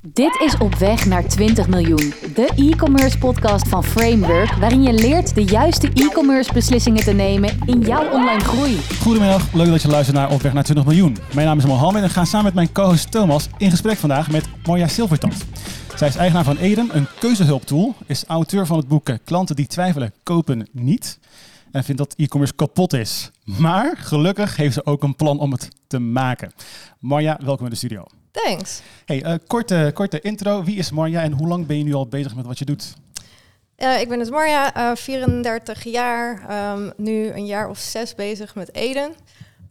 Dit is Op Weg naar 20 miljoen, de e-commerce podcast van Framework, waarin je leert de juiste e-commerce beslissingen te nemen in jouw online groei. Goedemiddag, leuk dat je luistert naar Op Weg naar 20 miljoen. Mijn naam is Mohammed en ga samen met mijn co-host Thomas in gesprek vandaag met Marja Silvertand. Zij is eigenaar van Eden, een keuzehulptool, is auteur van het boek Klanten die twijfelen, kopen niet. En vindt dat e-commerce kapot is. Maar gelukkig heeft ze ook een plan om het te maken. Marja, welkom in de studio. Thanks. Hey, uh, korte, korte intro. Wie is Marja en hoe lang ben je nu al bezig met wat je doet? Uh, ik ben dus Marja, uh, 34 jaar, um, nu een jaar of zes bezig met Eden.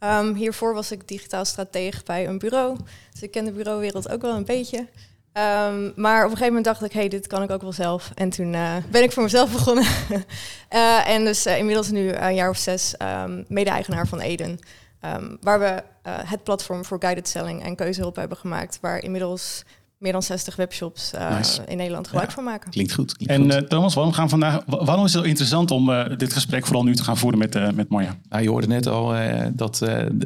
Um, hiervoor was ik digitaal stratege bij een bureau, dus ik ken de bureauwereld ook wel een beetje. Um, maar op een gegeven moment dacht ik, hey, dit kan ik ook wel zelf. En toen uh, ben ik voor mezelf begonnen. uh, en dus uh, inmiddels nu een jaar of zes um, mede-eigenaar van Eden. Um, waar we het platform voor guided selling en keuzehulp hebben gemaakt. Waar inmiddels meer dan 60 webshops uh, nice. in Nederland gebruik ja, van maken. Klinkt goed. Klinkt en goed. Uh, Thomas, waarom, gaan vandaag, waarom is het zo interessant om uh, dit gesprek vooral nu te gaan voeren met, uh, met Marja? Nou, je hoorde net al dat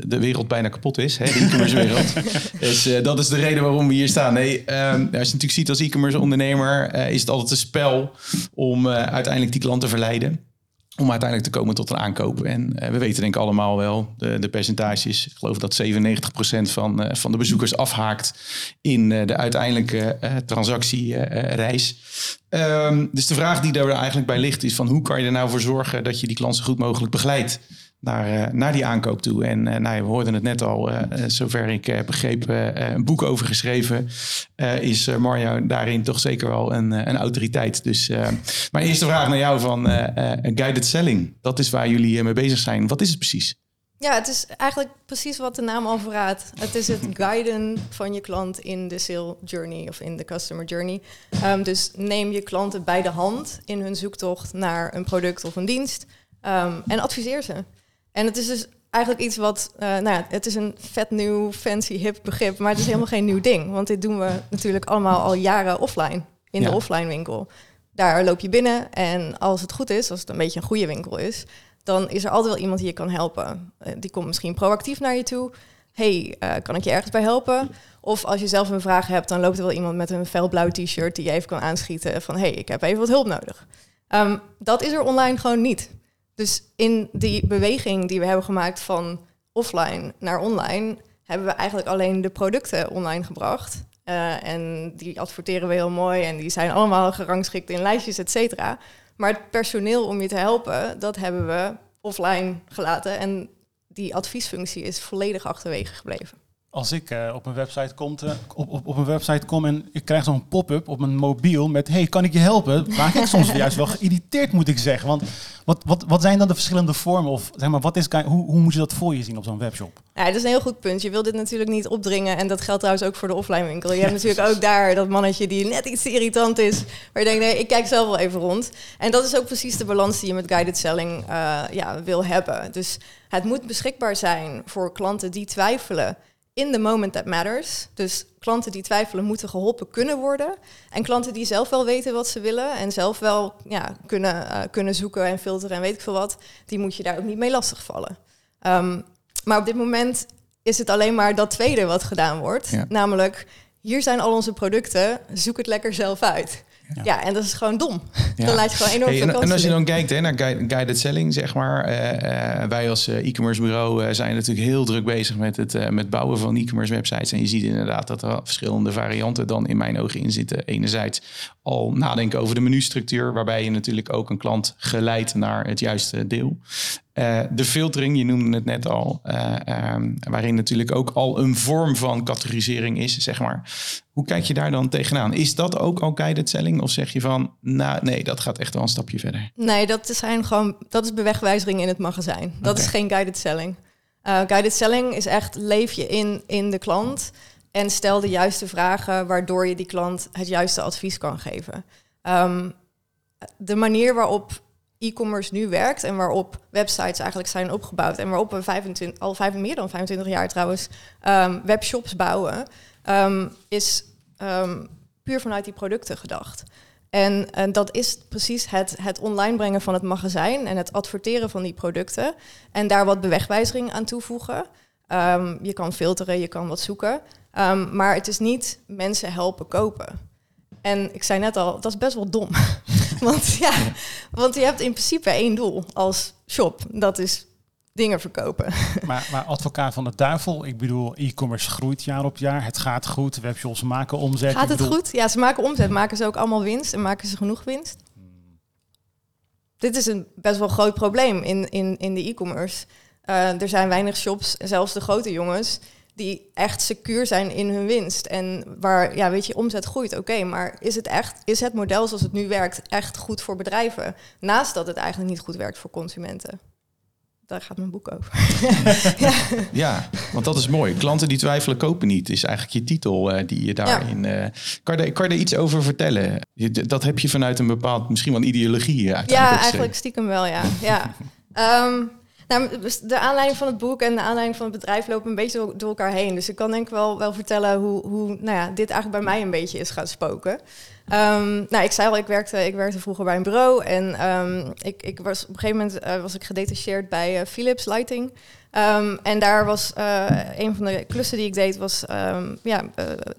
de wereld bijna kapot is, hè, de e-commerce wereld. dus dat is de reden waarom we hier staan. Nee, als je natuurlijk ziet als e-commerce ondernemer, is het altijd een spel om uiteindelijk die klant te verleiden om uiteindelijk te komen tot een aankoop. En uh, we weten denk ik allemaal wel de, de percentages. Ik geloof dat 97% van, uh, van de bezoekers afhaakt in uh, de uiteindelijke transactiereis. Um, dus de vraag die daar eigenlijk bij ligt is van hoe kan je er nou voor zorgen dat je die klant zo goed mogelijk begeleidt naar, uh, naar die aankoop toe. En uh, nou, we hoorden het net al, uh, zover ik heb begrepen, een boek over geschreven. is Marja daarin toch zeker wel een, een autoriteit. Dus mijn eerste vraag naar jou van guided selling. Dat is waar jullie mee bezig zijn. Wat is het precies? Ja, het is eigenlijk precies wat de naam al verraadt. Het is het guiden van je klant in de sale journey of in de customer journey. Um, dus neem je klanten bij de hand in hun zoektocht naar een product of een dienst um, en adviseer ze. En het is dus eigenlijk iets wat, uh, nou ja, het is een vet nieuw, fancy, hip begrip, maar het is helemaal geen nieuw ding. Want dit doen we natuurlijk allemaal al jaren offline, in ja. de offline winkel. Daar loop je binnen en als het goed is, als het een beetje een goede winkel is, dan is er altijd wel iemand die je kan helpen. Uh, die komt misschien proactief naar je toe. hey, uh, kan ik je ergens bij helpen? Of als je zelf een vraag hebt, dan loopt er wel iemand met een felblauw t-shirt die je even kan aanschieten van, hey, ik heb even wat hulp nodig. Um, dat is er online gewoon niet. Dus in die beweging die we hebben gemaakt van offline naar online, hebben we eigenlijk alleen de producten online gebracht. Uh, en die adverteren we heel mooi en die zijn allemaal gerangschikt in lijstjes, et cetera. Maar het personeel om je te helpen, dat hebben we offline gelaten. En die adviesfunctie is volledig achterwege gebleven. Als ik uh, op, een website kom op, op, op een website kom en ik krijg zo'n pop-up op mijn mobiel met hey, kan ik je helpen? Raak ik soms juist wel geïrriteerd, moet ik zeggen. Want wat, wat, wat zijn dan de verschillende vormen? Of zeg maar, wat is, hoe, hoe moet je dat voor je zien op zo'n webshop? Ja, dat is een heel goed punt. Je wil dit natuurlijk niet opdringen. En dat geldt trouwens ook voor de offline winkel. Je hebt natuurlijk ook daar dat mannetje die net iets irritant is. Waar je denkt, nee, ik kijk zelf wel even rond. En dat is ook precies de balans die je met guided selling uh, ja, wil hebben. Dus het moet beschikbaar zijn voor klanten die twijfelen in the moment that matters. Dus klanten die twijfelen moeten geholpen kunnen worden. En klanten die zelf wel weten wat ze willen en zelf wel ja, kunnen, uh, kunnen zoeken en filteren en weet ik veel wat, die moet je daar ook niet mee lastigvallen. Um, maar op dit moment is het alleen maar dat tweede wat gedaan wordt. Ja. Namelijk, hier zijn al onze producten, zoek het lekker zelf uit. Ja, ja en dat is gewoon dom. Ja. Dan laat je gewoon enorm hey, veel en, en als je dan kijkt hè, naar guided selling, zeg maar. Uh, uh, wij als uh, e-commerce bureau zijn natuurlijk heel druk bezig met het met bouwen van e-commerce websites. En je ziet inderdaad dat er verschillende varianten dan in mijn ogen in zitten. Enerzijds al nadenken over de menustructuur, waarbij je natuurlijk ook een klant geleidt naar het juiste deel. Uh, de filtering, je noemde het net al, uh, um, waarin natuurlijk ook al een vorm van categorisering is, zeg maar. Hoe kijk je daar dan tegenaan? Is dat ook al guided selling? Of zeg je van, nou nee, dat gaat echt wel een stapje verder? Nee, dat zijn gewoon, dat is bewegwijzering in het magazijn. Dat okay. is geen guided selling. Uh, guided selling is echt, leef je in, in de klant en stel de juiste vragen, waardoor je die klant het juiste advies kan geven. Um, de manier waarop e-commerce nu werkt en waarop websites eigenlijk zijn opgebouwd en waarop we 25, al vijf, meer dan 25 jaar trouwens um, webshops bouwen, um, is um, puur vanuit die producten gedacht. En, en dat is precies het, het online brengen van het magazijn en het adverteren van die producten en daar wat bewegwijzering aan toevoegen. Ehm, je kan filteren, je kan wat zoeken. Ehm, maar het is niet mensen helpen kopen. En ik zei net al, dat is best wel dom. want ja, want je hebt in principe één doel als shop. Dat is dingen verkopen. Maar, maar advocaat van de duivel, ik bedoel, e-commerce groeit jaar op jaar. Het gaat goed, webshops maken omzet. Gaat het bedoel, goed? Ja, ze maken omzet. Maken ze ook allemaal winst en maken ze genoeg winst? Dit is een best wel groot probleem in, in, in de e-commerce. Eh, er zijn weinig shops, zelfs de grote jongens, die echt secuur zijn in hun winst. En waar, ja, weet je, omzet groeit, oké. maar is het echt, is het model zoals het nu werkt echt goed voor bedrijven? Naast dat het eigenlijk niet goed werkt voor consumenten. Daar gaat mijn boek over. ja. Ja, want dat is mooi. Klanten die twijfelen kopen niet, is eigenlijk je titel eh, die je daarin... eh kan, je, kan je er iets over vertellen? Je- Dat heb je vanuit een bepaald, misschien wel een ideologie Ja, eigenlijk stiekem wel, ja. ja. Ehm, nou, dus de aanleiding van het boek en de aanleiding van het bedrijf lopen een beetje door, elkaar heen. Dus ik kan denk ik wel, wel vertellen hoe, hoe nou ja, dit eigenlijk bij mij een beetje is gaan spoken. Ehm, nou, ik zei al, ik werkte, ik werkte vroeger bij een bureau en ehm, ik, ik was, op een gegeven moment eh, was ik gedetacheerd bij eh, Philips Lighting. Ehm, en daar was eh, een van de klussen die ik deed, was ja,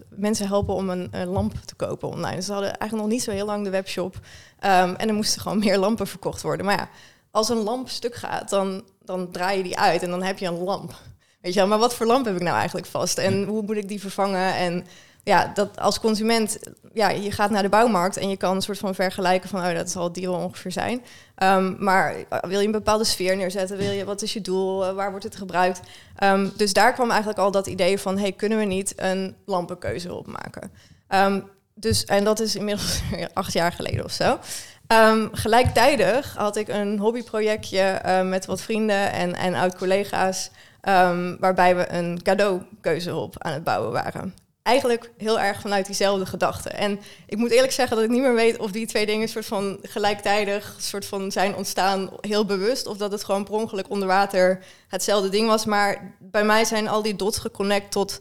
mensen helpen om een, lamp te kopen online. Dus ze hadden eigenlijk nog niet zo heel lang de webshop. En er moesten gewoon meer lampen verkocht worden. Maar ja, als een lamp stuk gaat, dan, dan draai je die uit en dan heb je een lamp. Weet je wel, maar wat voor lamp heb ik nou eigenlijk vast? En hoe moet ik die vervangen? En ja, dat als consument, ja, je gaat naar de bouwmarkt en je kan een soort van vergelijken van, oh, dat zal die wel ongeveer zijn. Ehm, maar wil je een bepaalde sfeer neerzetten? Wil je, wat is je doel? Eh, waar wordt het gebruikt? Ehm, dus daar kwam eigenlijk al dat idee van, hey, kunnen we niet een lampenkeuze opmaken? Ehm, dus, en dat is inmiddels acht jaar geleden of zo. Ehm, gelijktijdig had ik een hobbyprojectje eh, met wat vrienden en, en oud-collega's, ehm, waarbij we een cadeaukeuzehulp aan het bouwen waren. Eigenlijk heel erg vanuit diezelfde gedachte. En ik moet eerlijk zeggen dat ik niet meer weet of die twee dingen soort van gelijktijdig soort van zijn ontstaan, heel bewust, of dat het gewoon per ongeluk onder water hetzelfde ding was. Maar bij mij zijn al die dots geconnect tot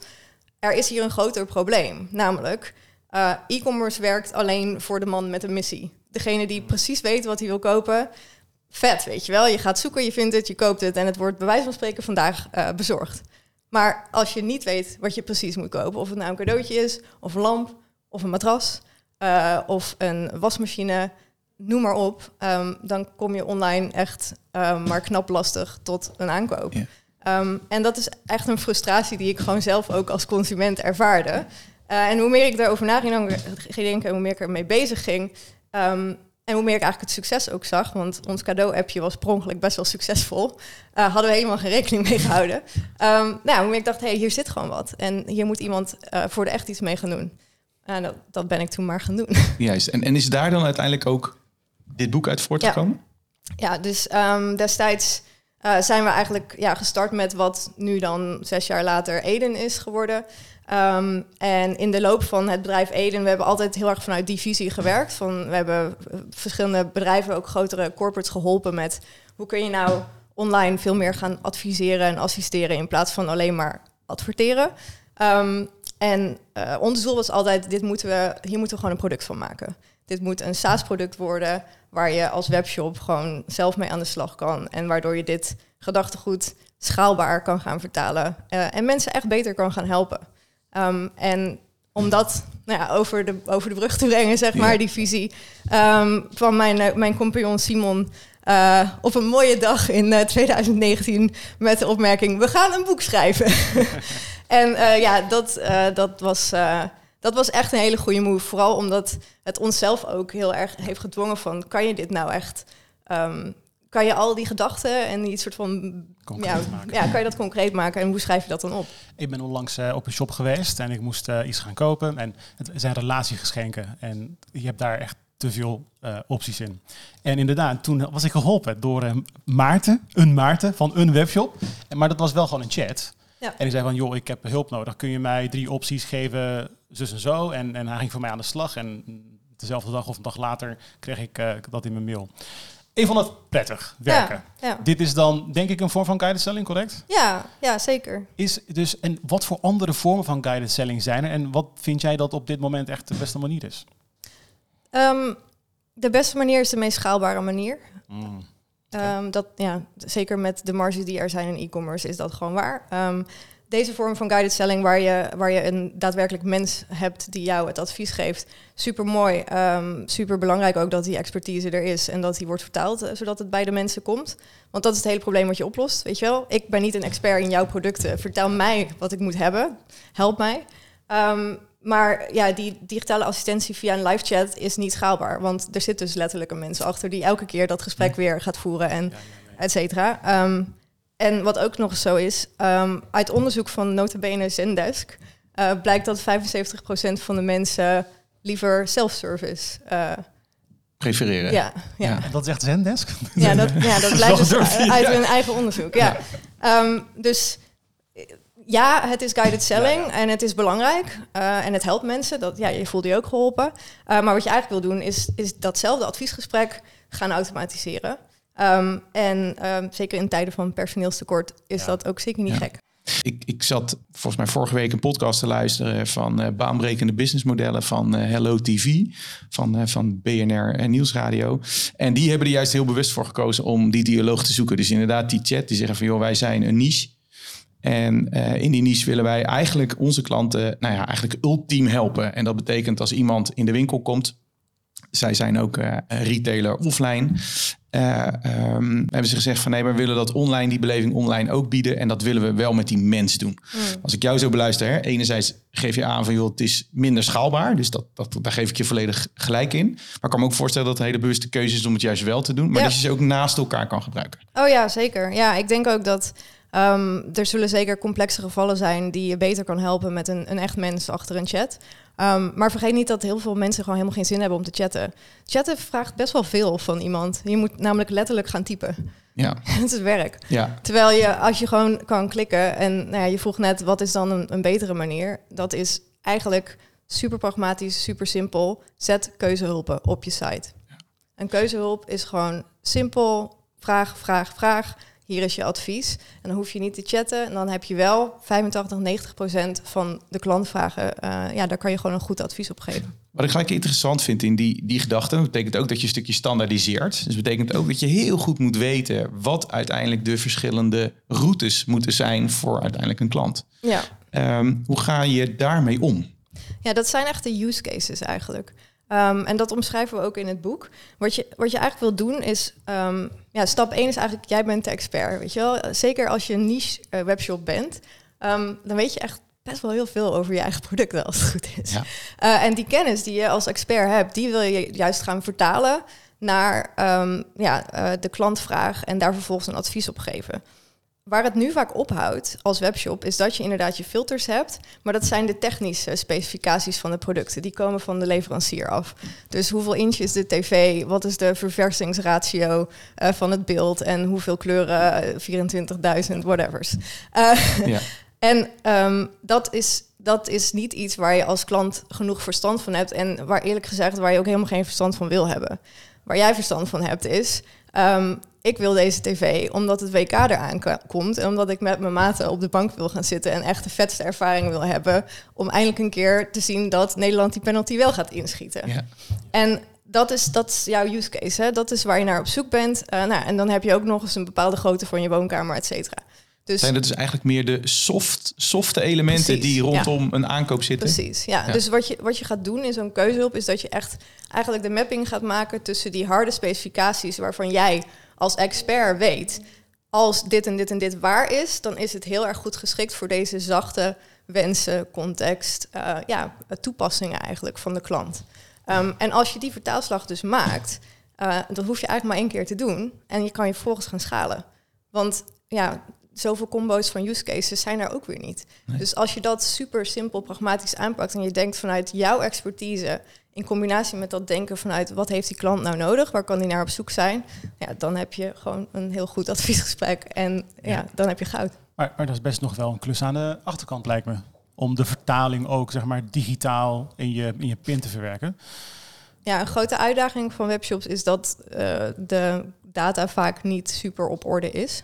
er is hier een groter probleem. Namelijk, eh, e-commerce werkt alleen voor de man met een missie. Degene die precies weet wat hij wil kopen. Vet, weet je wel. Je gaat zoeken, je vindt het, je koopt het en het wordt bij wijze van spreken vandaag eh, bezorgd. Maar als je niet weet wat je precies moet kopen, of het nou een cadeautje is, of een lamp, of een matras, eh, of een wasmachine, noem maar op, ehm, dan kom je online echt ehm, maar knap lastig tot een aankoop. Ehm, en dat is echt een frustratie die ik gewoon zelf ook als consument ervaarde. Eh, en hoe meer ik daarover na ging denken, hoe meer ik ermee bezig ging, ehm, en hoe meer ik eigenlijk het succes ook zag, want ons cadeau-appje was per ongeluk best wel succesvol, eh, hadden we helemaal geen rekening mee gehouden. Ehm, nou, hoe meer ik dacht, hé, hey, hier zit gewoon wat. En hier moet iemand eh, voor de echt iets mee gaan doen. En dat, dat ben ik toen maar gaan doen. Juist. En, en is daar dan uiteindelijk ook dit boek uit voortgekomen? Ja, dus ehm, destijds eh, zijn we eigenlijk ja, gestart met wat nu dan zes jaar later Eden is geworden. Ehm, en in de loop van het bedrijf Eden, we hebben altijd heel erg vanuit die visie gewerkt. Van, we hebben eh, verschillende bedrijven, ook grotere corporates, geholpen met hoe kun je nou online veel meer gaan adviseren en assisteren in plaats van alleen maar adverteren. Ehm, en eh, ons doel was altijd, dit moeten we, hier moeten we gewoon een product van maken. Dit moet een SaaS-product worden waar je als webshop gewoon zelf mee aan de slag kan. En waardoor je dit gedachtegoed schaalbaar kan gaan vertalen. eh, en mensen echt beter kan gaan helpen. Ehm, en om dat nou ja, over, de, over de brug te brengen, zeg maar, Ja. die visie, ehm, kwam mijn, eh, mijn compagnon Simon eh, op een mooie dag in eh, 2019 met de opmerking: We gaan een boek schrijven. en eh, ja, dat, eh, dat, was, eh, dat was echt een hele goede move. Vooral omdat het onszelf ook heel erg heeft gedwongen van... kan je dit nou echt... ehm, kan je al die gedachten en die soort van... Concreet Ja, maken. ja, kan je dat concreet maken en hoe schrijf je dat dan op? Ik ben onlangs eh, op een shop geweest en ik moest eh, iets gaan kopen. En het zijn relatiegeschenken. En je hebt daar echt te veel eh, opties in. En inderdaad, toen was ik geholpen door Maarten, een Maarten van een webshop. En, maar dat was wel gewoon een chat. Ja. En die zei van, joh, ik heb hulp nodig. Kun je mij drie opties geven, zus en zo? En, en hij ging voor mij aan de slag. En dezelfde dag of een dag later kreeg ik dat in mijn mail. Ik vond het prettig werken. Ja, ja. Dit is dan, denk ik, een vorm van guided selling, correct? ja, ja zeker. Is dus, en wat voor andere vormen van guided selling zijn er? En wat vind jij dat op dit moment echt de beste manier is? Ehm, de beste manier is de meest schaalbare manier. Ehm, dat, ja, zeker met de marges die er zijn in e-commerce is dat gewoon waar. Ehm, deze vorm van guided selling, waar je, waar je een daadwerkelijk mens hebt die jou het advies geeft, super mooi. super belangrijk ook dat die expertise er is en dat die wordt vertaald, eh, zodat het bij de mensen komt. Want dat is het hele probleem wat je oplost. Weet je wel, ik ben niet een expert in jouw producten. Vertel mij wat ik moet hebben. Help mij. Um, maar ja, die digitale assistentie via een live chat is niet schaalbaar. Want er zit dus letterlijk een mens achter die elke keer dat gesprek weer gaat voeren en et cetera. Ehm, en wat ook nog zo is, um, uit onderzoek van Notabene Zendesk uh, blijkt dat 75% van de mensen liever self-service uh, prefereren. Ja, ja. Dat echt Zendesk? Ja, dat, ja, dat blijkt dus uit hun eigen onderzoek. Ja. Um, dus ja, het is guided selling en het is belangrijk uh, en het helpt mensen. Dat, ja, je voelt je ook geholpen. Uh, maar wat je eigenlijk wil doen is, is datzelfde adviesgesprek gaan automatiseren. Um, en um, zeker in tijden van personeelstekort is ja. dat ook zeker niet ja. gek. Ik, ik zat volgens mij vorige week een podcast te luisteren van uh, baanbrekende businessmodellen van uh, Hello TV, van, uh, van BNR en Nieuwsradio. En die hebben er juist heel bewust voor gekozen om die dialoog te zoeken. Dus inderdaad, die chat, die zeggen van joh, wij zijn een niche. En uh, in die niche willen wij eigenlijk onze klanten, nou ja, eigenlijk ultiem helpen. En dat betekent als iemand in de winkel komt, zij zijn ook uh, retailer offline. Uh, um, hebben ze gezegd van nee, maar we willen dat online, die beleving online ook bieden. En dat willen we wel met die mens doen. Mm. Als ik jou zo beluister, hè, enerzijds geef je aan van joh, het is minder schaalbaar. Dus dat, dat, daar geef ik je volledig gelijk in. Maar ik kan me ook voorstellen dat het een hele bewuste keuze is om het juist wel te doen. Maar ja. dat je ze ook naast elkaar kan gebruiken. Oh ja, zeker. Ja, ik denk ook dat Um, er zullen zeker complexe gevallen zijn die je beter kan helpen met een, een echt mens achter een chat. Um, maar vergeet niet dat heel veel mensen gewoon helemaal geen zin hebben om te chatten. Chatten vraagt best wel veel van iemand. Je moet namelijk letterlijk gaan typen. Ja. Het is werk. Ja. Terwijl je, als je gewoon kan klikken en nou ja, je vroeg net wat is dan een, een betere manier, dat is eigenlijk super pragmatisch, super simpel. Zet keuzehulpen op je site. Ja. Een keuzehulp is gewoon simpel, vraag, vraag, vraag hier is je advies. En dan hoef je niet te chatten. En dan heb je wel 85, 90 procent van de klantvragen. Uh, ja, daar kan je gewoon een goed advies op geven. Wat ik gelijk interessant vind in die, die gedachte, betekent ook dat je een stukje standaardiseert. Dus betekent ook dat je heel goed moet weten wat uiteindelijk de verschillende routes moeten zijn voor uiteindelijk een klant. Ja. Um, hoe ga je daarmee om? Ja, dat zijn echt de use cases eigenlijk. Um, en dat omschrijven we ook in het boek. Wat je, wat je eigenlijk wil doen is, um, ja, stap 1 is eigenlijk, jij bent de expert, weet je wel. Zeker als je een niche uh, webshop bent, um, dan weet je echt best wel heel veel over je eigen producten, als het goed is. Ja. Uh, en die kennis die je als expert hebt, die wil je juist gaan vertalen naar ja, uh, de klantvraag en daar vervolgens een advies op geven. Waar het nu vaak ophoudt als webshop, is dat je inderdaad je filters hebt, maar dat zijn de technische specificaties van de producten. Die komen van de leverancier af. Dus hoeveel inch is de tv, wat is de verversingsratio uh, van het beeld en hoeveel kleuren, 24.000, whatevers. Uh, ja. En um, dat is dat is niet iets waar je als klant genoeg verstand van hebt en waar eerlijk gezegd waar je ook helemaal geen verstand van wil hebben. Waar jij verstand van hebt is, um, ik wil deze tv omdat het WK eraan komt en omdat ik met mijn maten op de bank wil gaan zitten en echt de vetste ervaring wil hebben om eindelijk een keer te zien dat Nederland die penalty wel gaat inschieten. Ja. En dat is, dat is jouw use case, hè? dat is waar je naar op zoek bent. Uh, nou, en dan heb je ook nog eens een bepaalde grootte van je woonkamer, et cetera. Dus, Zijn dat dus eigenlijk meer de soft, softe elementen precies, die rondom ja. een aankoop zitten? Precies, ja. ja. Dus wat je, wat je gaat doen in zo'n keuzehulp is dat je echt eigenlijk de mapping gaat maken tussen die harde specificaties waarvan jij als expert weet, als dit en dit en dit waar is, dan is het heel erg goed geschikt voor deze zachte wensen, context, uh, ja, toepassingen eigenlijk van de klant. Um, en als je die vertaalslag dus maakt, uh, dat hoef je eigenlijk maar één keer te doen en je kan je vervolgens gaan schalen. Want ja, zoveel combo's van use cases zijn er ook weer niet. Nee. Dus als je dat super simpel pragmatisch aanpakt en je denkt vanuit jouw expertise in combinatie met dat denken vanuit wat heeft die klant nou nodig, waar kan die naar op zoek zijn, ja, dan heb je gewoon een heel goed adviesgesprek en ja, ja dan heb je goud. Maar, maar, dat is best nog wel een klus aan de achterkant, lijkt me. Om de vertaling ook zeg maar digitaal in je, in je pin te verwerken. Ja, een grote uitdaging van webshops is dat uh, de data vaak niet super op orde is.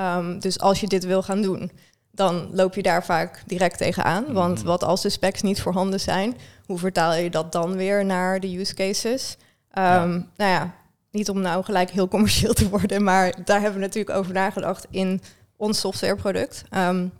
Um, dus als je dit wil gaan doen, dan loop je daar vaak direct tegenaan. Want wat als de specs niet voorhanden zijn, hoe vertaal je dat dan weer naar de use cases? Um, ja. Nou ja, niet om nou gelijk heel commercieel te worden, maar daar hebben we natuurlijk over nagedacht in ons softwareproduct. Um,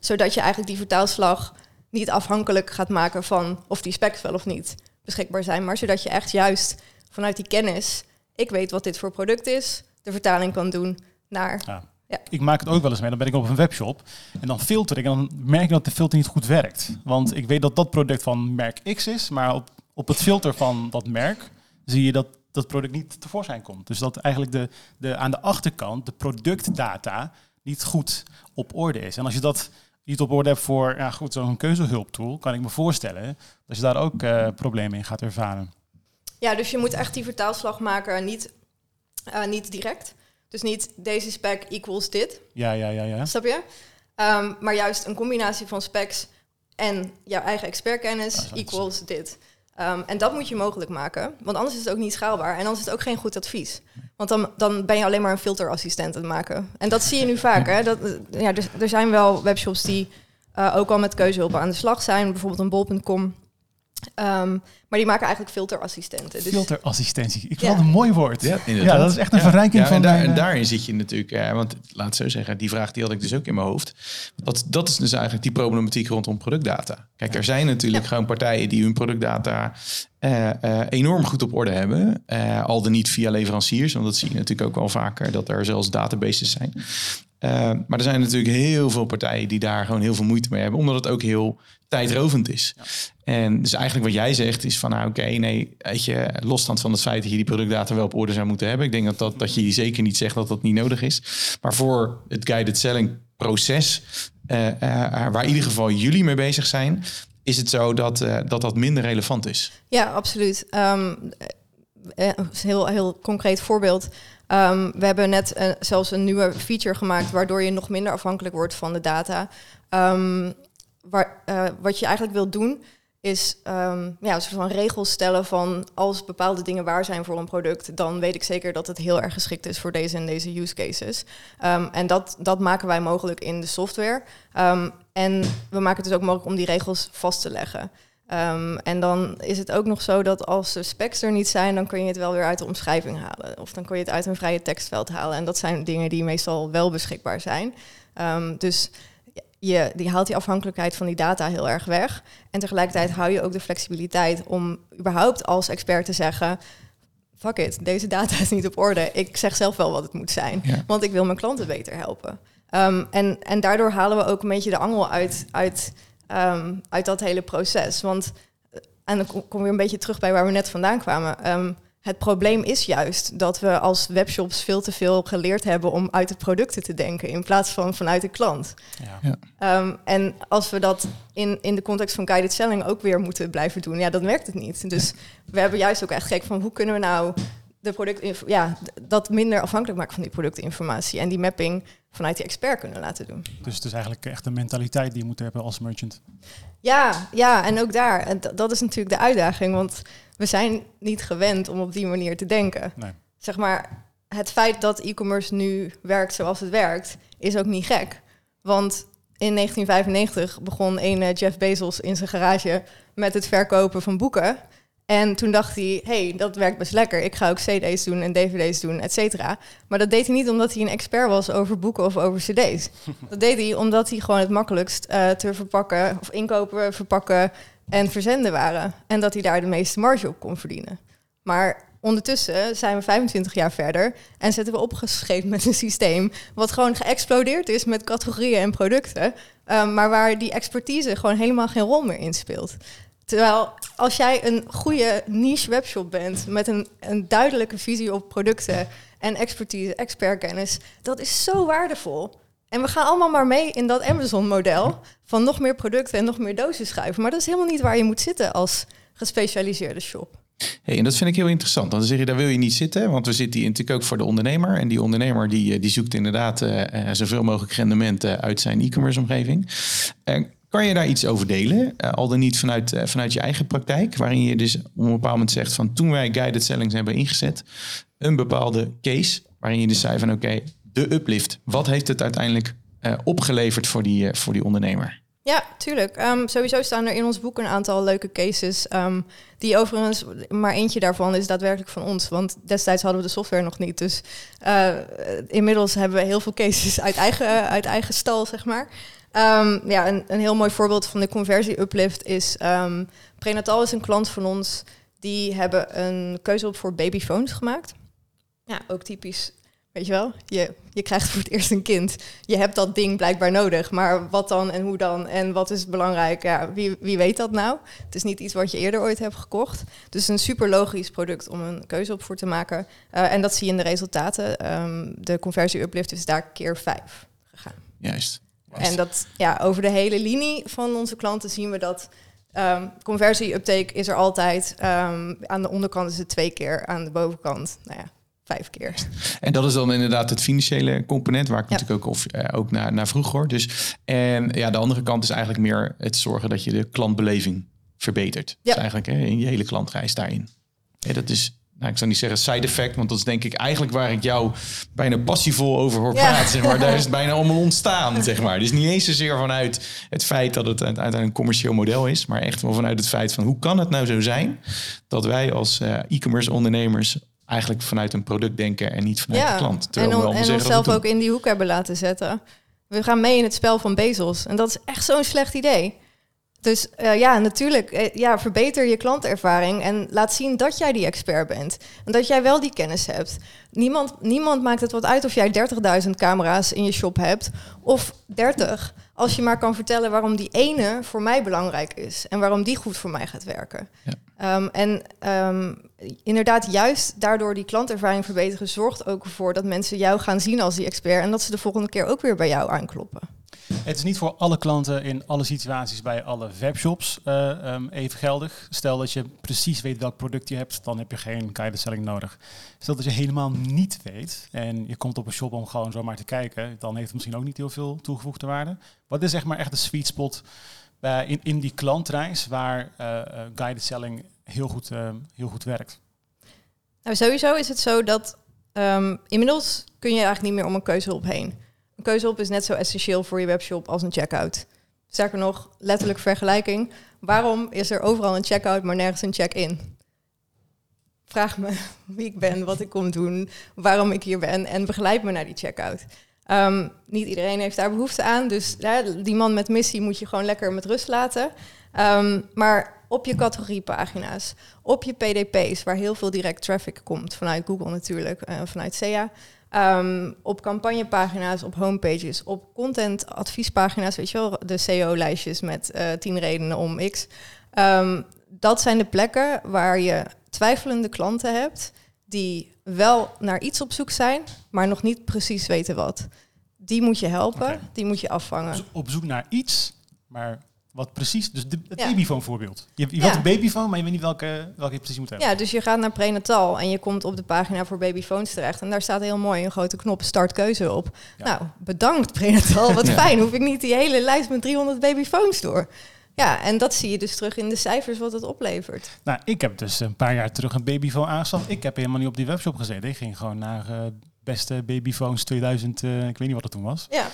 zodat je eigenlijk die vertaalslag niet afhankelijk gaat maken van of die specs wel of niet beschikbaar zijn, maar zodat je echt juist vanuit die kennis, ik weet wat dit voor product is, de vertaling kan doen naar. Ja. Ja. Ik maak het ook wel eens mee. Dan ben ik op een webshop en dan filter ik en dan merk ik dat de filter niet goed werkt. Want ik weet dat dat product van merk X is, maar op, op het filter van dat merk zie je dat dat product niet tevoorschijn komt. Dus dat eigenlijk de, de, aan de achterkant de productdata niet goed op orde is. En als je dat niet op orde hebt voor ja, goed, zo'n keuzehulptool, kan ik me voorstellen dat je daar ook uh, problemen in gaat ervaren. Ja, dus je moet echt die vertaalslag maken, niet, uh, niet direct. Dus niet deze spec equals dit. Ja, ja, ja, ja. Snap je? Um, maar juist een combinatie van specs en jouw eigen expertkennis equals dit. Um, en dat moet je mogelijk maken, want anders is het ook niet schaalbaar en anders is het ook geen goed advies. Want dan, dan ben je alleen maar een filterassistent aan het maken. En dat zie je nu vaak. Hè? Dat, ja, dus, er zijn wel webshops die uh, ook al met keuzehulp aan de slag zijn. Bijvoorbeeld een bol.com Um, maar die maken eigenlijk filterassistenten. Dus Filterassistentie. Ik vind ja. een mooi woord. Ja, ja, dat is echt een verrijking van... En, daar, en eh, daarin zit je natuurlijk... Uh, want laat zo zeggen, die vraag die had ik dus ook in mijn hoofd. Dat, dat is dus eigenlijk die problematiek rondom productdata. Kijk, er zijn natuurlijk gewoon partijen die hun productdata uh, uh, enorm goed op orde hebben. Uh, al dan niet via leveranciers, want dat zie je natuurlijk ook wel vaker, dat er zelfs databases zijn. Maar er zijn natuurlijk heel veel partijen die daar gewoon heel veel moeite mee hebben, omdat het ook heel tijdrovend is. Ja. En dus eigenlijk wat jij zegt is van, nou oké, okay, nee, weet je, losstand van het feit dat je die productdata wel op orde zou moeten hebben. Ik denk dat, dat, dat je zeker niet zegt dat dat niet nodig is. Maar voor het guided selling proces, uh, uh, waar in ieder geval jullie mee bezig zijn, is het zo dat uh, dat, dat minder relevant is. Ja, absoluut. Um, een heel, heel concreet voorbeeld. Um, we hebben net zelfs een nieuwe feature gemaakt waardoor je nog minder afhankelijk wordt van de data. Um, waar, uh, wat je eigenlijk wilt doen, is um, ja, een soort van regels stellen van als bepaalde dingen waar zijn voor een product, dan weet ik zeker dat het heel erg geschikt is voor deze en deze use cases. En dat, dat maken wij mogelijk in de software. En we maken het dus ook mogelijk om die regels vast te leggen. Um, en dan is het ook nog zo dat als de specs er niet zijn, dan kun je het wel weer uit de omschrijving halen. Of dan kun je het uit een vrije tekstveld halen. En dat zijn dingen die meestal wel beschikbaar zijn. Um, dus je die haalt die afhankelijkheid van die data heel erg weg. En tegelijkertijd hou je ook de flexibiliteit om überhaupt als expert te zeggen. Fuck it, deze data is niet op orde. Ik zeg zelf wel wat het moet zijn. Ja. Want ik wil mijn klanten beter helpen. Um, en, en daardoor halen we ook een beetje de angel uit, uit, um, uit dat hele proces. Want, en dan kom weer een beetje terug bij waar we net vandaan kwamen. Um, het probleem is juist dat we als webshops veel te veel geleerd hebben om uit de producten te denken in plaats van vanuit de klant. Ja. Ja. Um, en als we dat in, in de context van guided selling ook weer moeten blijven doen, ja, dan werkt het niet. Dus we hebben juist ook echt gekeken van hoe kunnen we nou de product, ja, dat minder afhankelijk maken van die productinformatie en die mapping vanuit die expert kunnen laten doen. Dus het is eigenlijk echt een mentaliteit die je moet hebben als merchant. Ja, ja, en ook daar. En dat is natuurlijk de uitdaging, want we zijn niet gewend om op die manier te denken. Nee. Zeg maar, het feit dat e-commerce nu werkt zoals het werkt, is ook niet gek. Want in 1995 begon een Jeff Bezos in zijn garage met het verkopen van boeken. En toen dacht hij, hey, dat werkt best lekker. Ik ga ook cd's doen en dvd's doen, et cetera. Maar dat deed hij niet omdat hij een expert was over boeken of over cd's. dat deed hij omdat hij gewoon het makkelijkst uh, te verpakken... of inkopen, verpakken en verzenden waren. En dat hij daar de meeste marge op kon verdienen. Maar ondertussen zijn we 25 jaar verder en zitten we opgeschreven met een systeem wat gewoon geëxplodeerd is met categorieën en producten, um, maar waar die expertise gewoon helemaal geen rol meer in speelt. Terwijl als jij een goede niche webshop bent met een, een duidelijke visie op producten en expertise, expertkennis, dat is zo waardevol. En we gaan allemaal maar mee in dat Amazon-model van nog meer producten en nog meer dozen schuiven. Maar dat is helemaal niet waar je moet zitten als gespecialiseerde shop. Hey, en dat vind ik heel interessant. Dan zeg je, daar wil je niet zitten, want we zitten hier natuurlijk ook voor de ondernemer. En die ondernemer die, die zoekt inderdaad uh, zoveel mogelijk rendement uit zijn e-commerce omgeving. Uh, kan je daar iets over delen? Uh, al dan niet vanuit, uh, vanuit je eigen praktijk, waarin je dus op een bepaald moment zegt van toen wij guided sellings hebben ingezet, een bepaalde case, waarin je dus zei van oké, de uplift, wat heeft het uiteindelijk uh, opgeleverd voor die, voor die ondernemer? Ja, tuurlijk. Ehm, sowieso staan er in ons boek een aantal leuke cases. ehm, die overigens, maar eentje daarvan is daadwerkelijk van ons. Want destijds hadden we de software nog niet. Dus eh, inmiddels hebben we heel veel cases uit eigen, uit eigen stal, zeg maar. Ehm, ja, een, een heel mooi voorbeeld van de conversie uplift is... ehm, Prenatal is een klant van ons. Die hebben een keuze op voor babyphones gemaakt. Ja, ook typisch Weet je wel, je, je krijgt voor het eerst een kind. Je hebt dat ding blijkbaar nodig. Maar wat dan en hoe dan en wat is belangrijk? Ja, wie, wie weet dat nou? Het is niet iets wat je eerder ooit hebt gekocht. Dus een super logisch product om een keuze op voor te maken. Eh, en dat zie je in de resultaten. Ehm, de conversie uplift is daar keer vijf gegaan. Juist. En dat ja, over de hele linie van onze klanten zien we dat ehm, conversie uptake is er altijd. Ehm, aan de onderkant is het twee keer, aan de bovenkant, nou ja, vijf keer. En dat is dan inderdaad het financiële component, waar ik Ja. natuurlijk ook, of, eh, ook naar, naar vroeg hoor. Dus, en ja, de andere kant is eigenlijk meer het zorgen dat je de klantbeleving verbetert. Ja. Dus eigenlijk hè, in je hele klantreis daarin. Ja, dat is, nou, ik zou niet zeggen side effect, want dat is denk ik eigenlijk waar ik jou bijna passievol over hoor Ja. praten. Zeg maar. Daar is het bijna allemaal ontstaan, zeg maar. Dus niet eens zozeer vanuit het feit dat het uiteindelijk een commercieel model is, maar echt wel vanuit het feit van hoe kan het nou zo zijn dat wij als eh, e-commerce ondernemers eigenlijk vanuit een product denken en niet vanuit de klant. en, Terwijl we on- en onszelf ook in die hoek hebben laten zetten. We gaan mee in het spel van Bezos. En dat is echt zo'n slecht idee. Dus eh, ja, natuurlijk, eh, ja, verbeter je klantervaring en laat zien dat jij die expert bent. En dat jij wel die kennis hebt. Niemand, niemand maakt het wat uit of jij 30.000 camera's in je shop hebt of 30. Als je maar kan vertellen waarom die ene voor mij belangrijk is en waarom die goed voor mij gaat werken. Ja. Ehm, en ehm, inderdaad, juist daardoor die klantervaring verbeteren, zorgt ook ervoor dat mensen jou gaan zien als die expert en dat ze de volgende keer ook weer bij jou aankloppen. Het is niet voor alle klanten in alle situaties bij alle webshops eh, ehm, even geldig. Stel dat je precies weet welk product je hebt, dan heb je geen guided selling nodig. Stel dat je helemaal niet weet en je komt op een shop om gewoon zomaar te kijken, dan heeft het misschien ook niet heel veel toegevoegde waarde. Wat is zeg maar echt de sweet spot bij, in, in die klantreis waar eh, eh, guided selling heel goed, eh, heel goed werkt? Nou, sowieso is het zo dat ehm, inmiddels kun je eigenlijk niet meer om een keuzehulp heen. Keuzehulp is net zo essentieel voor je webshop als een checkout. Sterker nog, letterlijk vergelijking. Waarom is er overal een checkout, maar nergens een check-in? Vraag me wie ik ben, wat ik kom doen, waarom ik hier ben en begeleid me naar die checkout. Ehm, niet iedereen heeft daar behoefte aan, dus ja, die man met missie moet je gewoon lekker met rust laten. Ehm, maar op je categoriepagina's, op je PDP's, waar heel veel direct traffic komt, vanuit Google natuurlijk, eh, vanuit SEA. Ehm, op campagnepagina's, op homepages, op content-adviespagina's, weet je wel, de SEO-lijstjes met eh 10 redenen om X. Ehm, dat zijn de plekken waar je twijfelende klanten hebt die wel naar iets op zoek zijn, maar nog niet precies weten wat. Die moet je helpen, die moet je afvangen. Dus op zoek naar iets, maar wat precies, dus de, het Ja. babyfoon voorbeeld. Je, je Ja. wilt een babyfoon, maar je weet niet welke, welke je precies moet hebben. Ja, dus je gaat naar prenatal en je komt op de pagina voor babyphones terecht. En daar staat heel mooi een grote knop start keuze op. Ja. Nou, bedankt prenatal, wat fijn. Hoef ik niet die hele lijst met 300 babyphones door. Ja, en dat zie je dus terug in de cijfers wat het oplevert. Nou, ik heb dus een paar jaar terug een babyfoon aangeschaft. Ik heb helemaal niet op die webshop gezeten. Ik ging gewoon naar eh, beste babyphones 2000, eh, ik weet niet wat het toen was. Ja,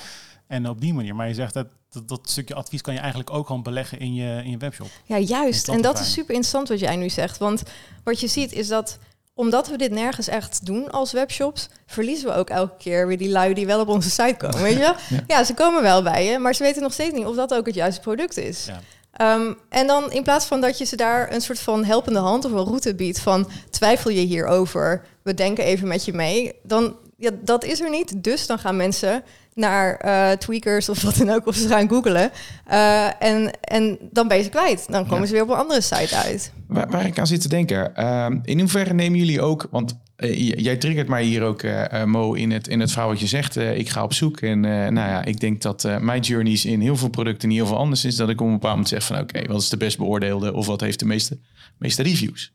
En op die manier. Maar je zegt dat, dat, dat stukje advies kan je eigenlijk ook gewoon beleggen in je, in je webshop. ja juist. En dat is super interessant wat jij nu zegt. Want wat je ziet is dat omdat we dit nergens echt doen als webshops, verliezen we ook elke keer weer die lui die wel op onze site komen. Weet je wel? Ja. Ja, ze komen wel bij je, maar ze weten nog steeds niet of dat ook het juiste product is. Ja. Ehm, en dan in plaats van dat je ze daar een soort van helpende hand of een route biedt van twijfel je hierover, we denken even met je mee, dan ja, dat is er niet. Dus dan gaan mensen naar eh, tweakers of wat dan ook, of ze gaan googlen. Eh, en, en dan ben je ze kwijt. Dan komen Ja. ze weer op een andere site uit. Waar, waar ik aan zit te denken, ehm, in hoeverre nemen jullie ook, want eh, jij triggert mij hier ook, eh, eh, Mo, in het, in het verhaal wat je zegt. ik ga op zoek en nou ja, ik denk dat mijn journeys in heel veel producten niet heel veel anders is. Dat ik op een bepaald moment zeg van oké, wat is de best beoordeelde of wat heeft de meeste, meeste reviews?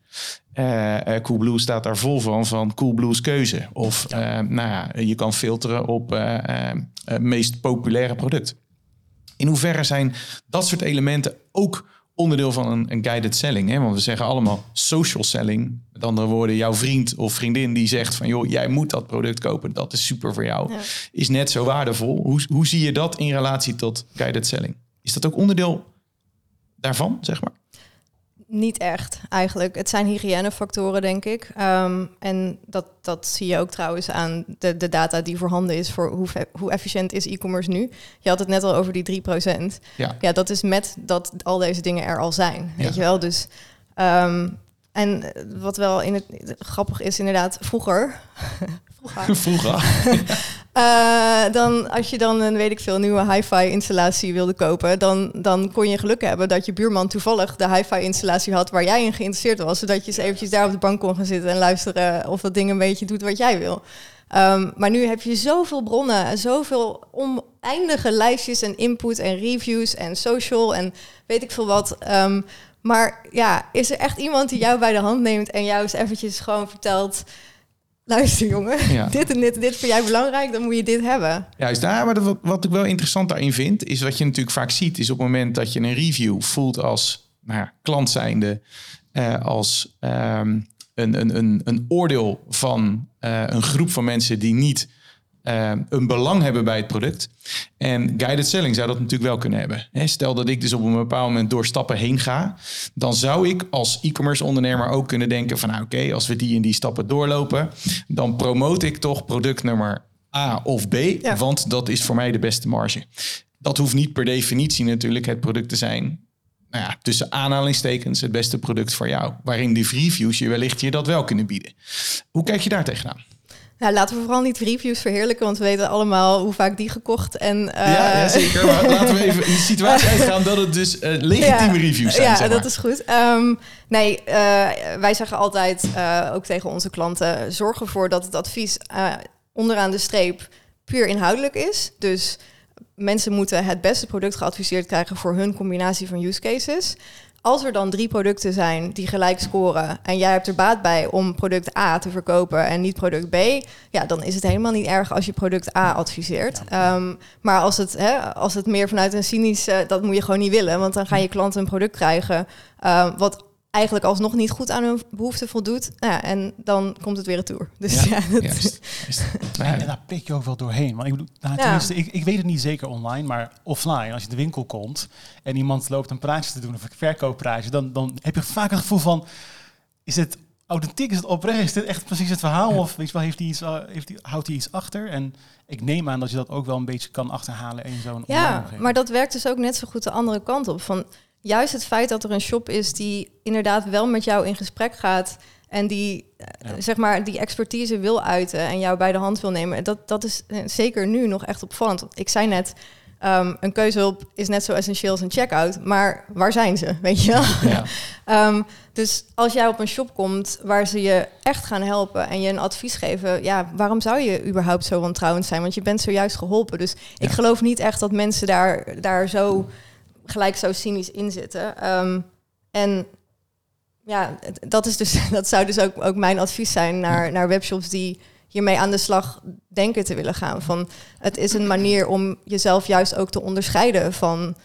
Coolblue staat daar vol van, van Coolblue's keuze. Of nou ja, je kan filteren op meest populaire product. In hoeverre zijn dat soort elementen ook onderdeel van een, een guided selling? Hè? Want we zeggen allemaal social selling. Met andere woorden, jouw vriend of vriendin die zegt van... joh, jij moet dat product kopen, dat is super voor jou. Ja. Is net zo waardevol. Hoe, hoe zie je dat in relatie tot guided selling? Is dat ook onderdeel daarvan, zeg maar? Niet echt, eigenlijk. Het zijn hygiënefactoren, denk ik. Ehm, en dat, dat zie je ook trouwens aan de, de data die voorhanden is voor hoe, hoe efficiënt is e-commerce nu. Je had het net al over die 3%. Ja. ja, dat is met dat al deze dingen er al zijn. Weet je wel? Dus. ehm, en wat wel in het grappig is, inderdaad, vroeger. vroeger Vroeger. eh, dan, als je dan een weet ik veel nieuwe hi-fi installatie wilde kopen, dan, dan kon je geluk hebben dat je buurman toevallig de hi-fi installatie had waar jij in geïnteresseerd was, zodat je eens eventjes daar op de bank kon gaan zitten en luisteren of dat ding een beetje doet wat jij wil. Ehm, maar nu heb je zoveel bronnen en zoveel oneindige lijstjes en input en reviews en social en weet ik veel wat. Ehm, maar ja, is er echt iemand die jou bij de hand neemt en jou eens eventjes gewoon vertelt... Luister jongen, Ja. dit en dit en dit vind jij belangrijk, dan moet je dit hebben. Juist daar, maar wat, wat ik wel interessant daarin vind, is wat je natuurlijk vaak ziet, is op het moment dat je een review voelt als nou ja, klant zijnde, eh, als ehm, een, een, een, een oordeel van eh, een groep van mensen die niet eh, een belang hebben bij het product. En guided selling zou dat natuurlijk wel kunnen hebben. Hè, Stel dat ik dus op een bepaald moment door stappen heen ga, dan zou ik als e-commerce ondernemer ook kunnen denken van nou oké, als we die en die stappen doorlopen, dan promote ik toch product nummer A of B, Ja. want dat is voor mij de beste marge. Dat hoeft niet per definitie natuurlijk het product te zijn. Nou ja, tussen aanhalingstekens het beste product voor jou. Waarin die reviews je wellicht je dat wel kunnen bieden. Hoe kijk je daar tegenaan? Nou, laten we vooral niet reviews verheerlijken, want we weten allemaal hoe vaak die gekocht en... eh, ja, ja, zeker. Maar laten we even in de situatie uitgaan dat het dus eh, legitieme reviews zijn. Ja, zeg maar. dat is goed. Ehm, nee, eh, wij zeggen altijd, eh, ook tegen onze klanten, zorg ervoor dat het advies eh, onderaan de streep puur inhoudelijk is. Dus mensen moeten het beste product geadviseerd krijgen voor hun combinatie van use cases. Als er dan drie producten zijn die gelijk scoren en jij hebt er baat bij om product A te verkopen en niet product B, ja, dan is het helemaal niet erg als je product A adviseert. Ehm, maar als het, hè, als het meer vanuit een cynisch, eh, dat moet je gewoon niet willen, want dan gaan je klanten een product krijgen eh, wat eigenlijk alsnog niet goed aan hun behoeften voldoet. Nou ja, en dan komt het weer retour. Dus ja, dat- Juist. Juist. Ja, En daar pik je ook wel doorheen. Want ik bedoel, nou, Ja. ik, ik weet het niet zeker online, maar offline, als je de winkel komt en iemand loopt een praatje te doen of een verkooppraatje, dan, dan heb je vaak het gevoel van, is het authentiek, is het oprecht, is dit echt precies het verhaal? Of weet je wel, heeft hij iets, eh, heeft hij, houdt hij iets achter? En ik neem aan dat je dat ook wel een beetje kan achterhalen in zo'n online Ja, maar dat werkt dus ook net zo goed de andere kant op. Van juist het feit dat er een shop is die inderdaad wel met jou in gesprek gaat en die eh, Ja. zeg maar die expertise wil uiten en jou bij de hand wil nemen. Dat, dat is eh, zeker nu nog echt opvallend. Ik zei net, ehm, een keuzehulp is net zo essentieel als een checkout, maar waar zijn ze? Weet je wel? ja. Ehm, dus als jij op een shop komt waar ze je echt gaan helpen en je een advies geven, ja, waarom zou je überhaupt zo wantrouwend zijn? Want je bent zojuist geholpen. Dus ik geloof niet echt dat mensen daar, daar zo gelijk zo cynisch in zitten. Ehm, en ja, dat, is dus, dat zou dus ook, ook mijn advies zijn naar, naar webshops die hiermee aan de slag denken te willen gaan. Van, het is een manier om jezelf juist ook te onderscheiden van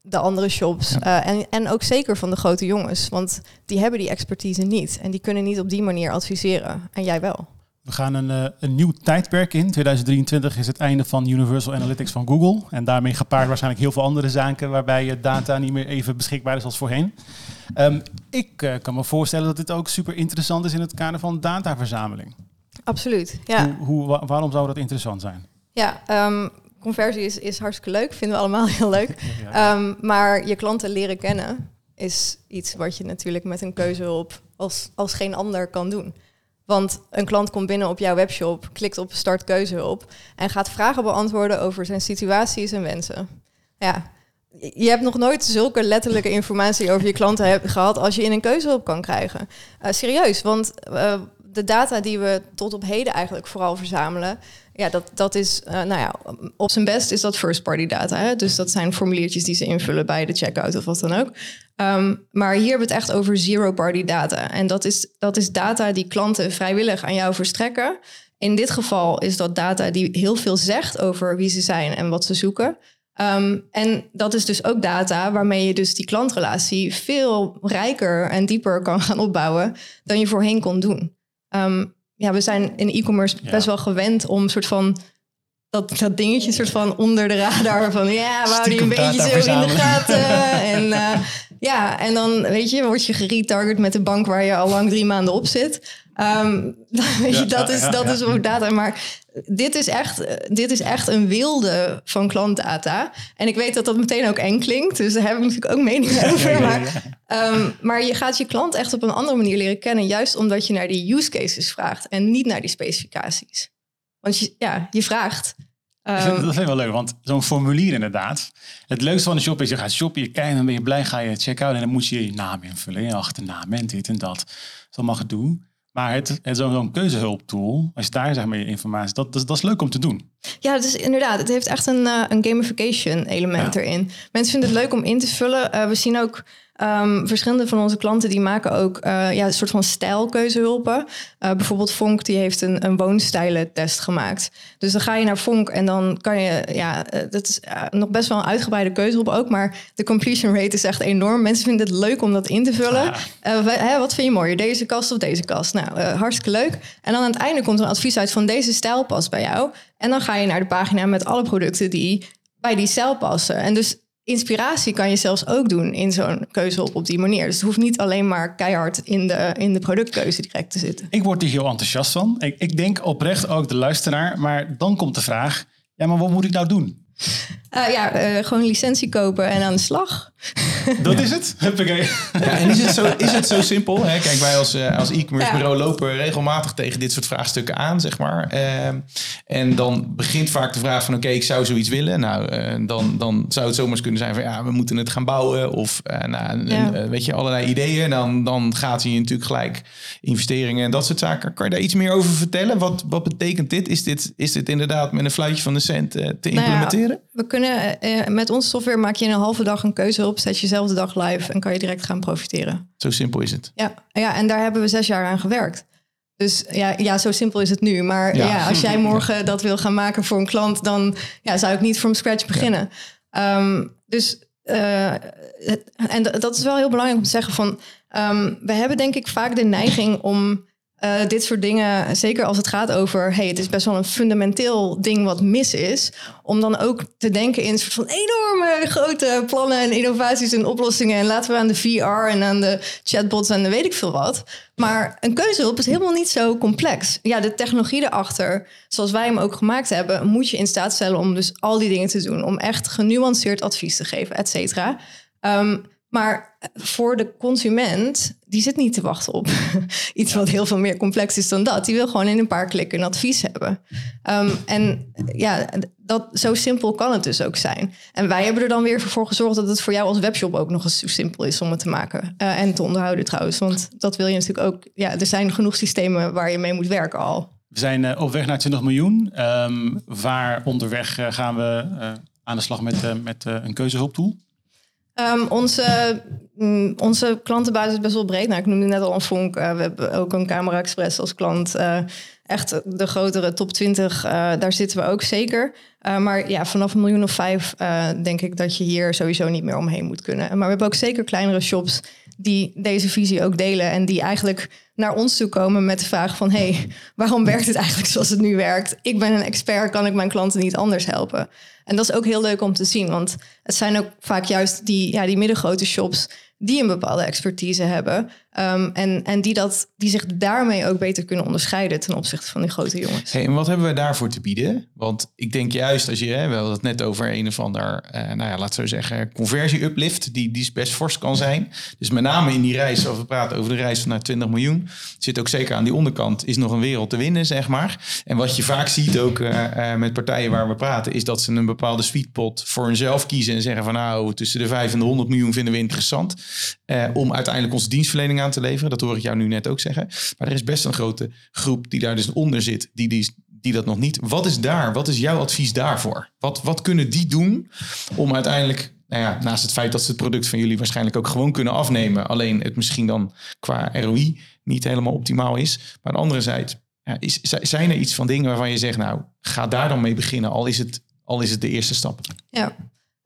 de andere shops. Ja. Eh, en, en ook zeker van de grote jongens. Want die hebben die expertise niet. En die kunnen niet op die manier adviseren. En jij wel. We gaan een, eh, een nieuw tijdperk in. 2023 is het einde van Universal Analytics van Google. En daarmee gepaard waarschijnlijk heel veel andere zaken waarbij je data niet meer even beschikbaar is als voorheen. Ehm, ik eh, kan me voorstellen dat dit ook super interessant is in het kader van dataverzameling. Absoluut. Ja, Hoe, hoe, wa- waarom zou dat interessant zijn? ja ehm, conversie is, is hartstikke leuk. Vinden we allemaal heel leuk. Ehm, maar je klanten leren kennen is iets wat je natuurlijk met een keuzehulp als, als geen ander kan doen. Want een klant komt binnen op jouw webshop, klikt op start keuzehulp en gaat vragen beantwoorden over zijn situaties en wensen. Ja, je hebt nog nooit zulke letterlijke informatie over je klanten gehad als je in een keuzehulp kan krijgen. Eh, serieus, want eh, de data die we tot op heden eigenlijk vooral verzamelen, ja, dat, dat is, eh, nou ja, op zijn best is dat first party data. Hè? Dus dat zijn formuliertjes die ze invullen bij de checkout of wat dan ook. Ehm, maar hier hebben we het echt over zero party data. En dat is, dat is data die klanten vrijwillig aan jou verstrekken. In dit geval is dat data die heel veel zegt over wie ze zijn en wat ze zoeken. Ehm, en dat is dus ook data waarmee je dus die klantrelatie veel rijker en dieper kan gaan opbouwen dan je voorheen kon doen. Ehm, ja, we zijn in e-commerce Ja. best wel gewend om een soort van dat, dat dingetje soort van onder de radar van ja, we houden die een beetje zo in de gaten. en eh, ja, en dan weet je, word je geretarget met de bank waar je al lang drie maanden op zit. Ehm, Ja, dat is, ja, dat is ook data. Maar dit is, echt, dit is echt een wilde van klantdata. En ik weet dat dat meteen ook eng klinkt. Dus daar heb ik natuurlijk ook meningen over. Maar, ehm, maar je gaat je klant echt op een andere manier leren kennen. Juist omdat je naar die use cases vraagt. En niet naar die specificaties. Want je, ja, je vraagt. Ehm, dat vind ik wel leuk, want zo'n formulier inderdaad. Het leukste van de shop is, je gaat shoppen, je kijkt, dan ben je blij, ga je check-out en dan moet je je naam invullen, je achternaam en dit en dat. Dat mag het doen. Maar het, het zo'n keuzehulptool, als je daar zeg maar je informatie, dat, dat, dat is leuk om te doen. Ja, het is inderdaad. Het heeft echt een, eh, een gamification element Ja. erin. Mensen vinden het leuk om in te vullen. Eh, we zien ook ehm, verschillende van onze klanten die maken ook eh, ja, een soort van stijlkeuzehulpen. Eh, bijvoorbeeld Vonk die heeft een, een woonstijlentest gemaakt. Dus dan ga je naar Vonk en dan kan je, ja, eh, dat is nog best wel een uitgebreide keuzehulp ook, maar de completion rate is echt enorm. Mensen vinden het leuk om dat in te vullen. Hè, wat vind je mooier, deze kast of deze kast? Nou, hartstikke leuk. En dan aan het einde komt er een advies uit van deze stijl past bij jou. En dan ga je naar de pagina met alle producten die bij die stijl passen. En dus inspiratie kan je zelfs ook doen in zo'n keuzehulp op die manier. Dus het hoeft niet alleen maar keihard in de, in de productkeuze direct te zitten. Ik word hier heel enthousiast van. Ik, ik denk oprecht ook de luisteraar, maar dan komt de vraag, ja, maar wat moet ik nou doen? Eh, ja, eh, gewoon licentie kopen en aan de slag. Dat is het? Huppakee. Ja, en is het zo, is het zo simpel? Hè? Kijk, wij als, eh, als e-commerce bureau lopen regelmatig tegen dit soort vraagstukken aan, zeg maar. Ehm, en dan begint vaak de vraag van, oké, ik zou zoiets willen. Nou, eh, dan, dan zou het zomaar eens kunnen zijn van, ja, we moeten het gaan bouwen. Of, eh, nou, Ja. eh, weet je, allerlei ideeën. Dan, dan gaat hij natuurlijk gelijk investeringen en dat soort zaken. Kan je daar iets meer over vertellen? Wat, wat betekent dit? Is, dit? is dit inderdaad met een fluitje van de cent eh, te Nou ja, implementeren? we kunnen, eh, met onze software maak je in een halve dag een zet je dezelfde dag live en kan je direct gaan profiteren. Zo simpel is het. Ja, ja, en daar hebben we zes jaar aan gewerkt. Dus ja, ja, zo simpel is het nu. Maar Ja. ja. als jij morgen dat wil gaan maken voor een klant, dan ja, zou ik niet from scratch beginnen. Ehm, dus eh, het- en dat is wel heel belangrijk om te zeggen van, ehm, we hebben denk ik vaak de neiging om eh, dit soort dingen, zeker als het gaat over, hey, het is best wel een fundamenteel ding wat mis is, om dan ook te denken in een soort van enorme grote plannen en innovaties en oplossingen. En laten we aan de VR en aan de chatbots en de weet ik veel wat. Maar een keuzehulp is helemaal niet zo complex. Ja, de technologie erachter, zoals wij hem ook gemaakt hebben, moet je in staat stellen om dus al die dingen te doen. Om echt genuanceerd advies te geven, et cetera. Ehm, maar voor de consument, die zit niet te wachten op iets wat heel veel meer complex is dan dat. Die wil gewoon in een paar klikken een advies hebben. Ehm, en ja, dat, zo simpel kan het dus ook zijn. En wij hebben er dan weer voor gezorgd dat het voor jou als webshop ook nog eens zo simpel is om het te maken. Eh, en te onderhouden trouwens, want dat wil je natuurlijk ook. Ja, er zijn genoeg systemen waar je mee moet werken al. We zijn eh, op weg naar 20 miljoen. Ehm, waar onderweg eh, gaan we eh, aan de slag met, eh, met eh, een keuzehulptool? Ehm, onze, mm, onze klantenbasis is best wel breed. Nou, ik noemde net al een Vonk. Eh, we hebben ook een Camera Express als klant. Eh, echt de grotere top 20, eh, daar zitten we ook zeker. Maar ja, vanaf een miljoen of vijf denk ik dat je hier sowieso niet meer omheen moet kunnen. Maar we hebben ook zeker kleinere shops die deze visie ook delen. En die eigenlijk naar ons toe komen met de vraag van... hey, waarom werkt het eigenlijk zoals het nu werkt? Ik ben een expert, kan ik mijn klanten niet anders helpen? En dat is ook heel leuk om te zien. Want het zijn ook vaak juist die, ja, die middengrote shops... die een bepaalde expertise hebben. Um, en en die, dat, die zich daarmee ook beter kunnen onderscheiden... ten opzichte van die grote jongens. En wat hebben we daarvoor te bieden? Want ik denk juist als je, hè, we hadden het net over een of ander, uh, nou ja, laat zo zeggen, conversie-uplift, die, die best fors kan zijn. Dus met name in die reis, als we praten over de reis van naar 20 miljoen, zit ook zeker aan die onderkant, is nog een wereld te winnen, zeg maar. En wat je vaak ziet ook uh, uh, met partijen waar we praten, is dat ze een bepaalde sweetpot voor hunzelf kiezen en zeggen van nou, tussen de 5 en de 100 miljoen vinden we interessant. Om uiteindelijk onze dienstverlening aan te leveren. Dat hoor ik jou nu net ook zeggen. Maar er is best een grote groep die daar dus onder zit, die, die, die dat nog niet. Wat is daar? Wat is jouw advies daarvoor? Wat, wat kunnen die doen om uiteindelijk, nou ja, naast het feit dat ze het product van jullie waarschijnlijk ook gewoon kunnen afnemen, alleen het misschien dan qua ROI niet helemaal optimaal is. Maar aan de andere zijde, is, zijn er iets van dingen waarvan je zegt, nou, ga daar dan mee beginnen, al is het, al is het de eerste stap? Ja.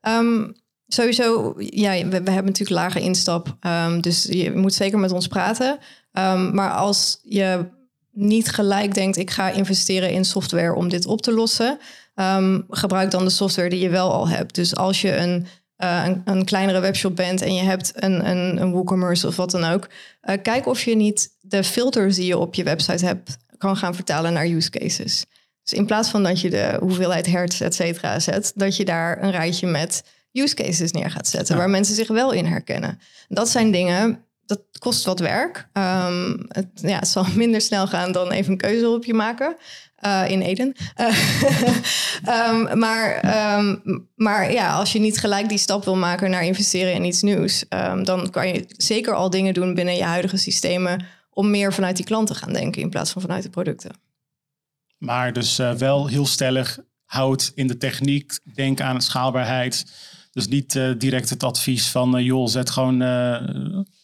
Um, Sowieso, ja, we, hebben natuurlijk lage instap. Um, dus je moet zeker met ons praten. Um, maar als je niet gelijk denkt, ik ga investeren in software om dit op te lossen. ehm, gebruik dan de software die je wel al hebt. Dus als je een, uh, een, een, kleinere webshop bent en je hebt een, een, een WooCommerce of wat dan ook, uh, kijk of je niet de filters die je op je website hebt kan gaan vertalen naar use cases. Dus in plaats van dat je de hoeveelheid hertz, et cetera, zet, dat je daar een rijtje met use cases neer gaat zetten, waar mensen zich wel in herkennen. Dat zijn dingen, dat kost wat werk. Um, het, ja, het zal minder snel gaan dan even een keuze op je maken. Uh, in Eden. um, maar, um, maar ja, als je niet gelijk die stap wil maken naar investeren in iets nieuws, dan kan je zeker al dingen doen binnen je huidige systemen om meer vanuit die klant te gaan denken in plaats van vanuit de producten. Maar dus uh, wel heel stellig houdt in de techniek, denk aan schaalbaarheid. Dus niet uh, direct het advies van uh, joh, zet gewoon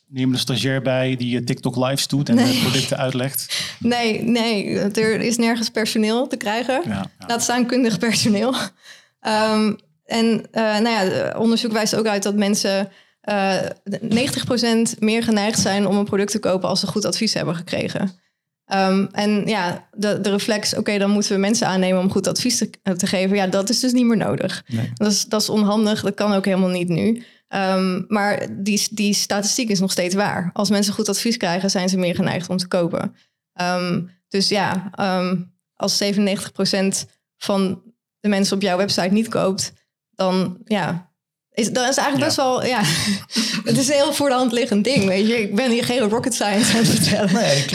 neem een stagiair bij die TikTok lives doet en nee. de producten uitlegt. Nee, nee, er is nergens personeel te krijgen. Ja, ja. Laat staan kundig personeel. Um, en nou ja, onderzoek wijst ook uit dat mensen uh, 90% meer geneigd zijn om een product te kopen als ze goed advies hebben gekregen. Um, en ja, de, de reflex, oké, dan moeten we mensen aannemen om goed advies te, te, geven. Ja, dat is dus niet meer nodig. Nee. Dat, is, dat is onhandig, dat kan ook helemaal niet nu. Um, maar die, die statistiek is nog steeds waar. Als mensen goed advies krijgen, zijn ze meer geneigd om te kopen. Um, dus ja, als 97% van de mensen op jouw website niet koopt, dan ja, is, dat is eigenlijk best wel, ja, het is een heel voor de hand liggend ding, weet je. Ik ben hier geen rocket science aan het vertellen. Nee,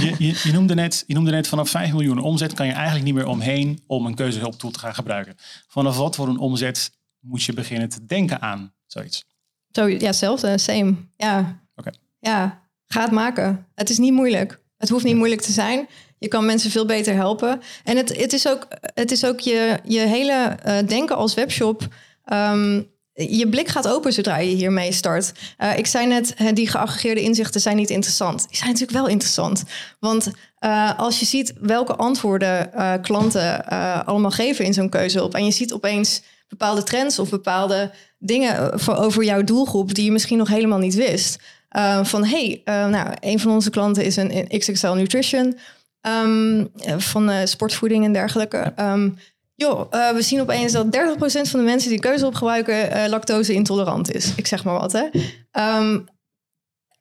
je, je, je, noemde net, je noemde net vanaf 5 miljoen omzet kan je eigenlijk niet meer omheen om een keuzehulptool te gaan gebruiken. Vanaf wat voor een omzet moet je beginnen te denken aan zoiets? Zo, ja, hetzelfde, same. Ja. Oké. Ja, ga het maken. Het is niet moeilijk. Het hoeft niet moeilijk te zijn. Je kan mensen veel beter helpen. En het, het is ook, het is ook je, je hele uh, denken als webshop... Um, je blik gaat open zodra je hiermee start. Uh, ik zei net, die geaggregeerde inzichten zijn niet interessant. Die zijn natuurlijk wel interessant. Want uh, als je ziet welke antwoorden uh, klanten allemaal geven in zo'n keuzehulp... en je ziet opeens bepaalde trends of bepaalde dingen voor, over jouw doelgroep... die je misschien nog helemaal niet wist. van, hey, nou, een van onze klanten is een, XXL Nutrition... Um, van sportvoeding en dergelijke... Um, joh, uh, we zien opeens dat 30% van de mensen die keuze gebruiken uh, lactose intolerant is. Ik zeg maar wat, hè. Um,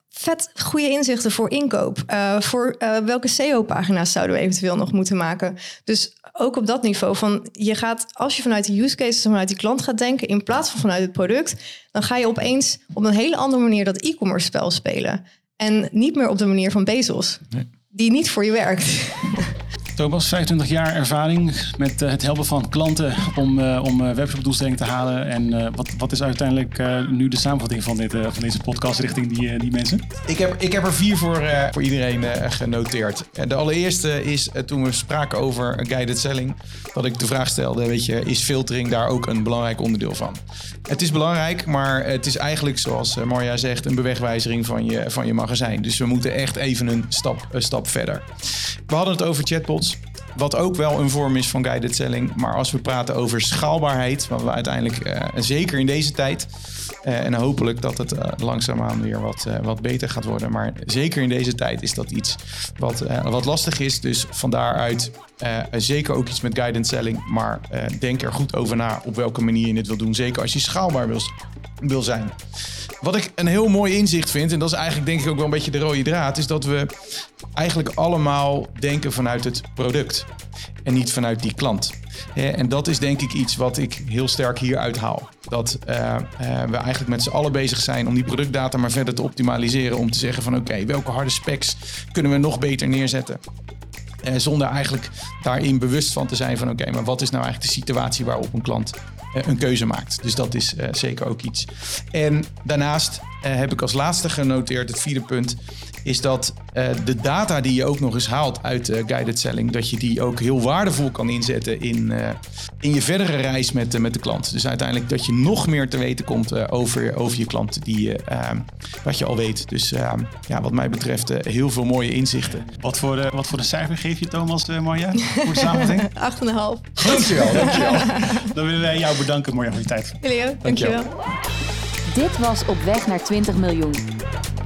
vet goede inzichten voor inkoop. Uh, voor welke SEO-pagina's zouden we eventueel nog moeten maken? Dus ook op dat niveau van je gaat, als je vanuit de use cases en vanuit die klant gaat denken, in plaats van vanuit het product, dan ga je opeens op een hele andere manier dat e-commerce spel spelen. En niet meer op de manier van Bezos, nee. die niet voor je werkt. Thomas, 25 jaar ervaring met uh, het helpen van klanten om, uh, om uh, webshopdoelstellingen te halen. En wat, wat is uiteindelijk nu de samenvatting van, dit, van deze podcast richting die, die mensen? Ik heb, ik heb er vier voor, voor iedereen genoteerd. De allereerste is toen we spraken over guided selling, dat ik de vraag stelde, weet je, is filtering daar ook een belangrijk onderdeel van? Het is belangrijk, maar het is eigenlijk, zoals Marja zegt, een bewegwijzering van je, van je magazijn. Dus we moeten echt even een stap, een stap verder. We hadden het over chatbots. Wat ook wel een vorm is van guided selling. Maar als we praten over schaalbaarheid, wat we uiteindelijk, uh, zeker in deze tijd, uh, en hopelijk dat het uh, langzaamaan weer wat, wat beter gaat worden. Maar zeker in deze tijd is dat iets wat, wat lastig is. Dus van daaruit zeker ook iets met guided selling. Maar denk er goed over na op welke manier je het wil doen. Zeker als je schaalbaar wil, wil zijn. Wat ik een heel mooi inzicht vind, en dat is eigenlijk denk ik ook wel een beetje de rode draad, is dat we eigenlijk allemaal denken vanuit het product en niet vanuit die klant. En dat is denk ik iets wat ik heel sterk hieruit haal. Dat uh, uh, we eigenlijk met z'n allen bezig zijn om die productdata maar verder te optimaliseren. Om te zeggen van oké, welke harde specs kunnen we nog beter neerzetten? Uh, zonder eigenlijk daarin bewust van te zijn van oké, maar wat is nou eigenlijk de situatie waarop een klant een keuze maakt. Dus dat is zeker ook iets. En daarnaast heb ik als laatste genoteerd, het vierde punt, is dat uh, de data die je ook nog eens haalt uit uh, guided selling, dat je die ook heel waardevol kan inzetten in, uh, in je verdere reis met, met de klant. Dus uiteindelijk dat je nog meer te weten komt over, over je klant, die, wat je al weet. Dus ja, wat mij betreft heel veel mooie inzichten. Wat voor, de, wat voor de cijfer geef je Thomas, Marja, voor de samenvatting? 8,5. Dankjewel, dankjewel. Dan willen wij jou bedanken, Marja, voor je tijd. Jullie dankjewel. Dit was Op weg naar 20 miljoen.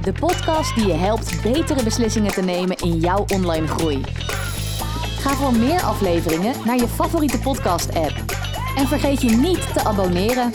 De podcast die je helpt betere beslissingen te nemen in jouw online groei. Ga voor meer afleveringen naar je favoriete podcast-app. En vergeet je niet te abonneren.